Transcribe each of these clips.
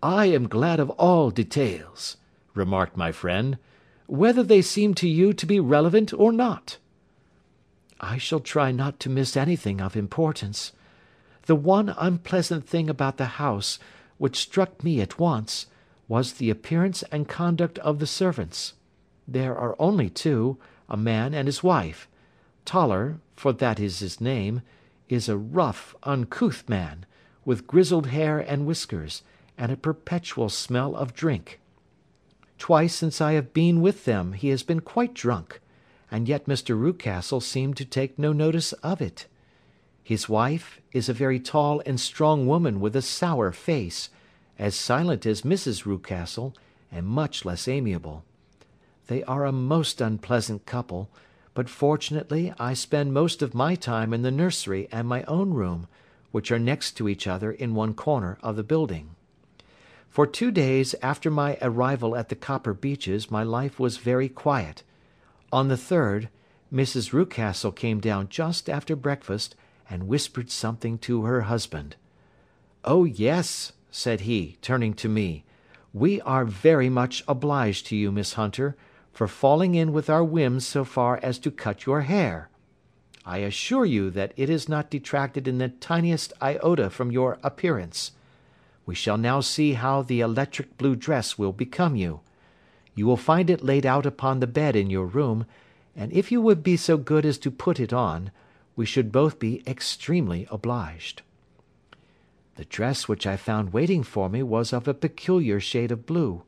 "I am glad of all details," remarked my friend, "whether they seem to you to be relevant or not." "I shall try not to miss anything of importance. The one unpleasant thing about the house, which struck me at once, was the appearance and conduct of the servants. There are only two, a man and his wife. Toller, for that is his name, is a rough, uncouth man, with grizzled hair and whiskers, and a perpetual smell of drink. Twice since I have been with them he has been quite drunk, and yet Mr. Rucastle seemed to take no notice of it. His wife is a very tall and strong woman with a sour face, as silent as Mrs. Rucastle, and much less amiable. They are a most unpleasant couple, but fortunately I spend most of my time in the nursery and my own room, which are next to each other in one corner of the building. For two days after my arrival at the Copper Beeches my life was very quiet. On the third, Mrs. Rucastle came down just after breakfast, and whispered something to her husband. "Oh yes!" said he, turning to me, "we are very much obliged to you, Miss Hunter, for falling in with our whims so far as to cut your hair. I assure you that it has not detracted in the tiniest iota from your appearance. We shall now see how the electric blue dress will become you. You will find it laid out upon the bed in your room, and if you would be so good as to put it on, we should both be extremely obliged." The dress which I found waiting for me was of a peculiar shade of blue.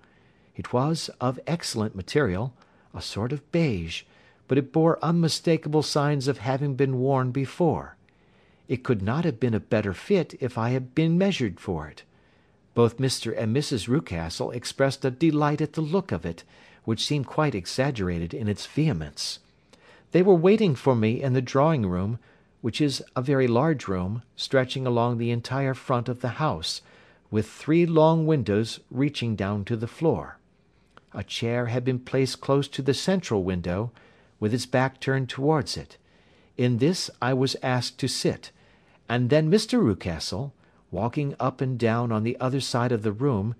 It was of excellent material, a sort of beige, but it bore unmistakable signs of having been worn before. It could not have been a better fit if I had been measured for it. Both Mr. and Mrs. Rucastle expressed a delight at the look of it, which seemed quite exaggerated in its vehemence. They were waiting for me in the drawing room, which is a very large room, stretching along the entire front of the house, with three long windows reaching down to the floor. A chair had been placed close to the central window, with its back turned towards it. In this I was asked to sit, and then Mr. Rucastle, walking up and down on the other side of the room,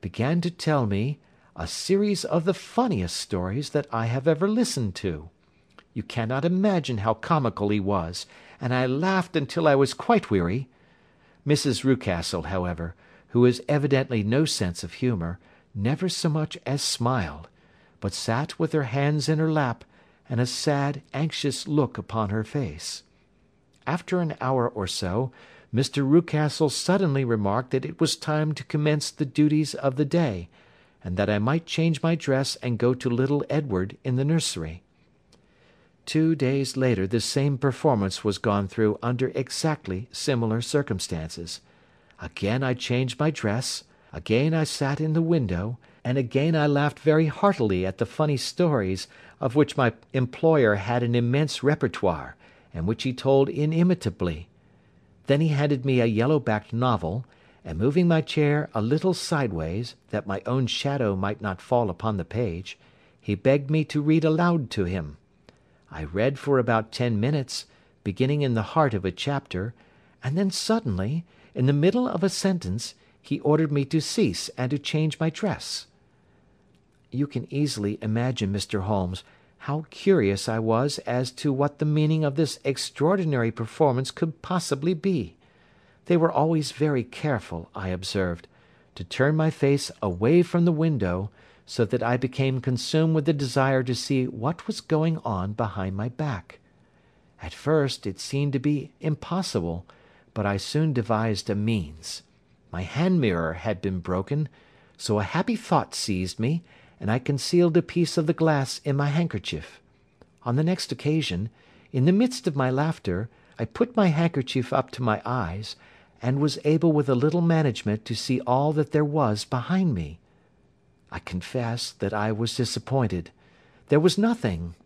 began to tell me a series of the funniest stories that I have ever listened to. You cannot imagine how comical he was, and I laughed until I was quite weary. Mrs. Rucastle, however, who has evidently no sense of humour, never so much as smiled, but sat with her hands in her lap, and a sad, anxious look upon her face. After an hour or so, Mr. Rucastle suddenly remarked that it was time to commence the duties of the day, and that I might change my dress and go to little Edward in the nursery. Two days later the same performance was gone through under exactly similar circumstances. Again I changed my dress, again I sat in the window, and again I laughed very heartily at the funny stories, of which my employer had an immense repertoire, and which he told inimitably. Then he handed me a yellow backed novel, and moving my chair a little sideways, that my own shadow might not fall upon the page, he begged me to read aloud to him. I read for about ten minutes, beginning in the heart of a chapter, and then suddenly, in the middle of a sentence, he ordered me to cease and to change my dress. You can easily imagine, Mr. Holmes, how curious I was as to what the meaning of this extraordinary performance could possibly be. They were always very careful, I observed, to turn my face away from the window, so that I became consumed with the desire to see what was going on behind my back. At first it seemed to be impossible, but I soon devised a means. My hand mirror had been broken, so a happy thought seized me, and I concealed a piece of the glass in my handkerchief. On the next occasion, in the midst of my laughter, I put my handkerchief up to my eyes, and was able with a little management to see all that there was behind me. I confess that I was disappointed. There was nothing.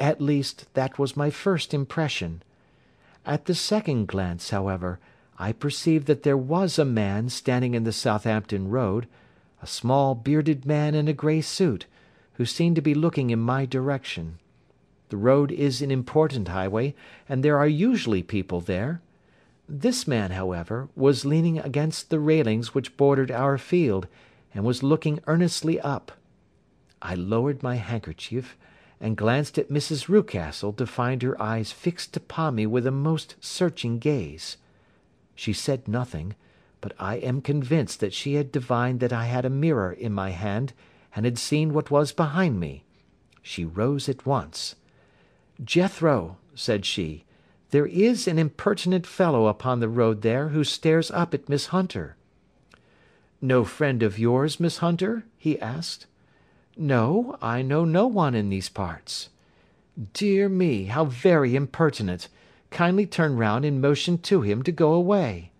At least, that was my first impression. At the second glance, however, I perceived that there was a man standing in the Southampton Road, a small bearded man in a grey suit, who seemed to be looking in my direction. The road is an important highway, and there are usually people there. This man, however, was leaning against the railings which bordered our field, and was looking earnestly up. I lowered my handkerchief, and glanced at Mrs. Rucastle to find her eyes fixed upon me with a most searching gaze. She said nothing, but I am convinced that she had divined that I had a mirror in my hand, and had seen what was behind me. She rose at once. "Jethro," said she, "there is an impertinent fellow upon the road there who stares up at Miss Hunter." "No friend of yours, Miss Hunter?" he asked. "No, I know no one in these parts." "Dear me, how very impertinent! Kindly turn round and motion to him to go away."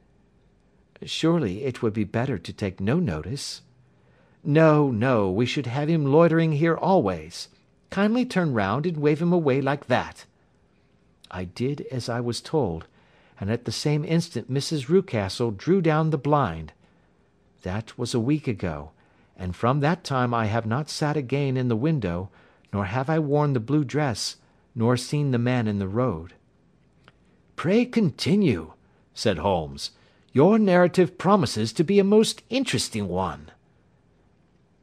"Surely it would be better to take no notice." "No, no, we should have him loitering here always. Kindly turn round and wave him away like that." I did as I was told, and at the same instant Mrs. Rucastle drew down the blind. That was a week ago, and from that time I have not sat again in the window, nor have I worn the blue dress, nor seen the man in the road. "Pray continue," said Holmes. Your narrative promises to be a most interesting one."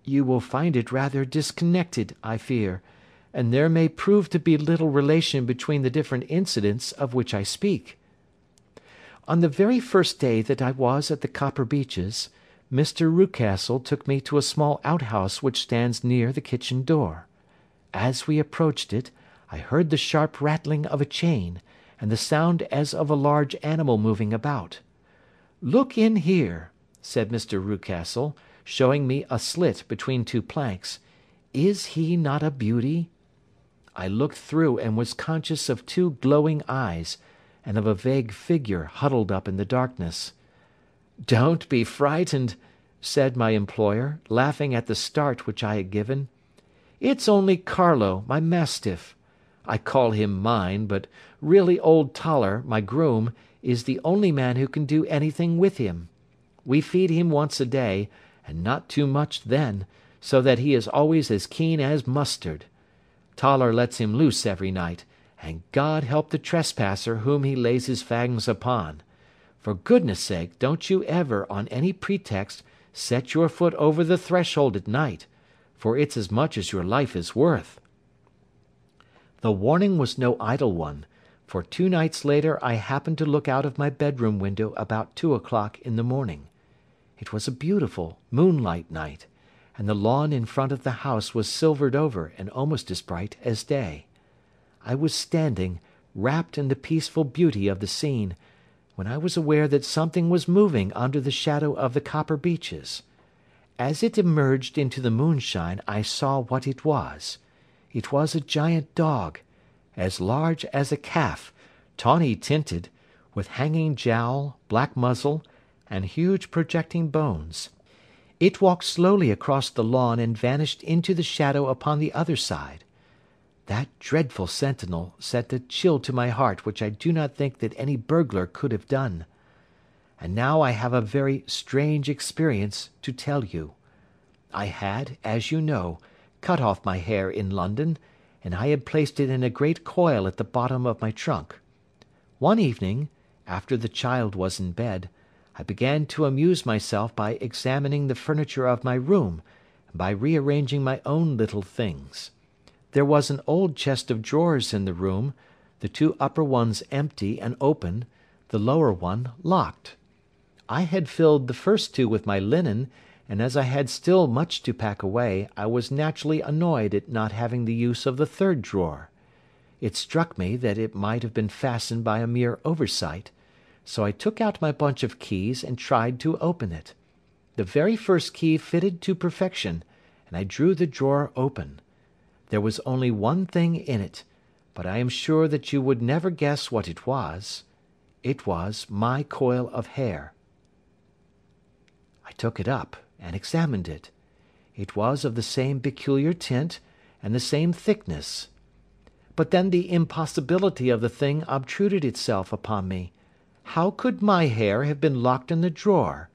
"You will find it rather disconnected, I fear, and there may prove to be little relation between the different incidents of which I speak. On the very first day that I was at the Copper Beeches, Mr. Rucastle took me to a small outhouse which stands near the kitchen door. As we approached it, I heard the sharp rattling of a chain, and the sound as of a large animal moving about. "Look in here," said Mr. Rucastle, showing me a slit between two planks. "Is he not a beauty?" I looked through and was conscious of two glowing eyes, and of a vague figure huddled up in the darkness. "Don't be frightened," said my employer, laughing at the start which I had given. "It's only Carlo, my mastiff. I call him mine, but really old Toller, my groom, is the only man who can do anything with him. We feed him once a day, and not too much then, so that he is always as keen as mustard. Toller lets him loose every night, and God help the trespasser whom he lays his fangs upon. For goodness sake don't you ever, on any pretext, set your foot over the threshold at night, for it's as much as your life is worth. The warning was no idle one for two nights later I happened to look out of my bedroom window about two o'clock in the morning. It was a beautiful moonlight night, and the lawn in front of the house was silvered over and almost as bright as day. I was standing, wrapped in the peaceful beauty of the scene, when I was aware that something was moving under the shadow of the copper beeches. As it emerged into the moonshine I saw what it was. It was a giant dog, as large as a calf, tawny tinted, with hanging jowl, black muzzle, and huge projecting bones. It walked slowly across the lawn and vanished into the shadow upon the other side. That dreadful sentinel sent a chill to my heart which I do not think that any burglar could have done. And now I have a very strange experience to tell you. I had, as you know, cut off my hair in London, and I had placed it in a great coil at the bottom of my trunk. One evening, after the child was in bed, I began to amuse myself by examining the furniture of my room, and by rearranging my own little things. There was an old chest of drawers in the room, the two upper ones empty and open, the lower one locked. I had filled the first two with my linen, and as I had still much to pack away, I was naturally annoyed at not having the use of the third drawer. It struck me that it might have been fastened by a mere oversight, so I took out my bunch of keys and tried to open it. The very first key fitted to perfection, and I drew the drawer open. There was only one thing in it, but I am sure that you would never guess what it was. It was my coil of hair. I took it up and examined it. It was of the same peculiar tint, and the same thickness. But then the impossibility of the thing obtruded itself upon me. How could my hair have been locked in the drawer?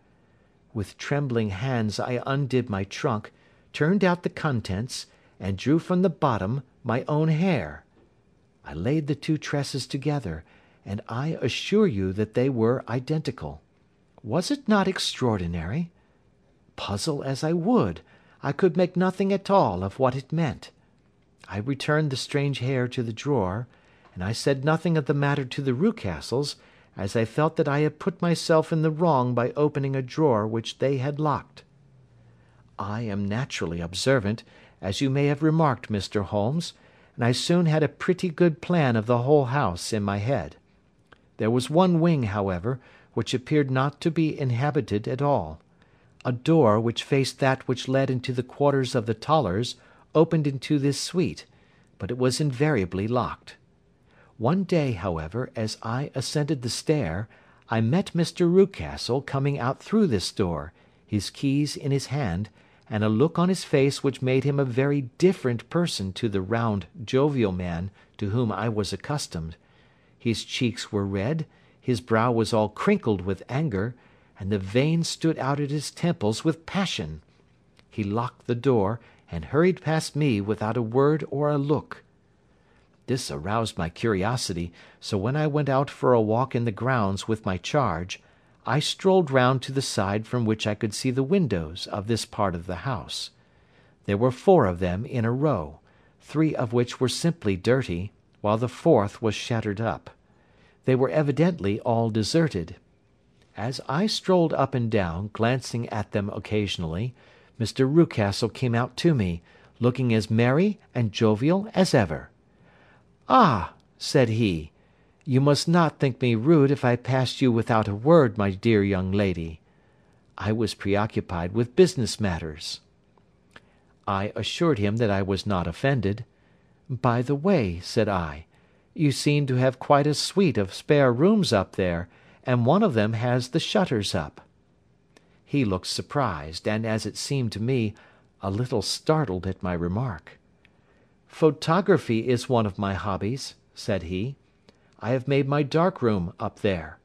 With trembling hands I undid my trunk, turned out the contents, and drew from the bottom my own hair. I laid the two tresses together, and I assure you that they were identical. Was it not extraordinary? Puzzle as I would, I could make nothing at all of what it meant. I returned the strange hair to the drawer, and I said nothing of the matter to the Rucastles, as I felt that I had put myself in the wrong by opening a drawer which they had locked. I am naturally observant, as you may have remarked, Mr. Holmes, and I soon had a pretty good plan of the whole house in my head. There was one wing, however, which appeared not to be inhabited at all. A door which faced that which led into the quarters of the Tollers opened into this suite, but it was invariably locked. One day, however, as I ascended the stair, I met Mr. Rucastle coming out through this door, his keys in his hand, and a look on his face which made him a very different person to the round, jovial man to whom I was accustomed. His cheeks were red, his brow was all crinkled with anger, and the veins stood out at his temples with passion. He locked the door, and hurried past me without a word or a look. This aroused my curiosity, so when I went out for a walk in the grounds with my charge, I strolled round to the side from which I could see the windows of this part of the house. There were four of them in a row, three of which were simply dirty, while the fourth was shattered up. They were evidently all deserted. As I strolled up and down, glancing at them occasionally, Mr. Rucastle came out to me, looking as merry and jovial as ever. "Ah!" said he. You must not think me rude if I passed you without a word, my dear young lady. I was preoccupied with business matters. I assured him that I was not offended. By the way, said I, you seem to have quite a suite of spare rooms up there, and one of them has the shutters up. He looked surprised, and, as it seemed to me, a little startled at my remark. Photography is one of my hobbies, said he. I have made my dark room up there.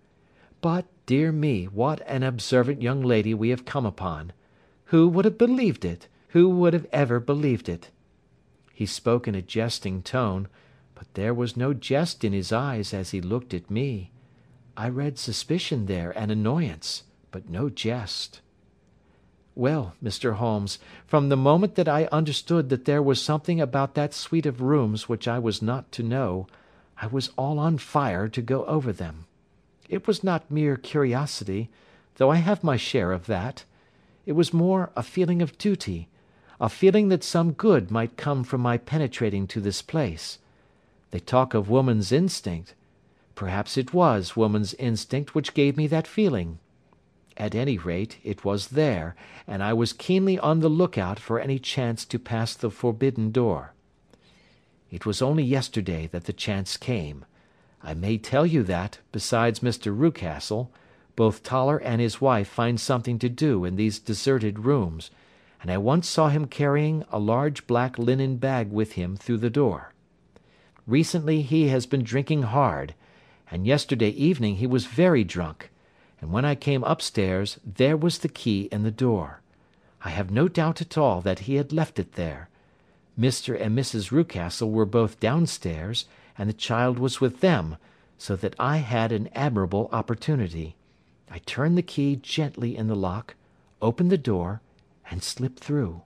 But, dear me, what an observant young lady we have come upon! Who would have believed it? Who would have ever believed it? He spoke in a jesting tone, but there was no jest in his eyes as he looked at me. I read suspicion there and annoyance, but no jest. Well, Mr. Holmes, from the moment that I understood that there was something about that suite of rooms which I was not to know, I was all on fire to go over them. It was not mere curiosity, though I have my share of that. It was more a feeling of duty, a feeling that some good might come from my penetrating to this place. They talk of woman's instinct. Perhaps it was woman's instinct which gave me that feeling. At any rate, it was there, and I was keenly on the look out for any chance to pass the forbidden door. It was only yesterday that the chance came. I may tell you that, besides Mr. Rucastle, both Toller and his wife find something to do in these deserted rooms, and I once saw him carrying a large black linen bag with him through the door. Recently he has been drinking hard, and yesterday evening he was very drunk, and when I came upstairs there was the key in the door. I have no doubt at all that he had left it there. Mr. and Mrs. Rucastle were both downstairs, and the child was with them, so that I had an admirable opportunity. I turned the key gently in the lock, opened the door, and slipped through.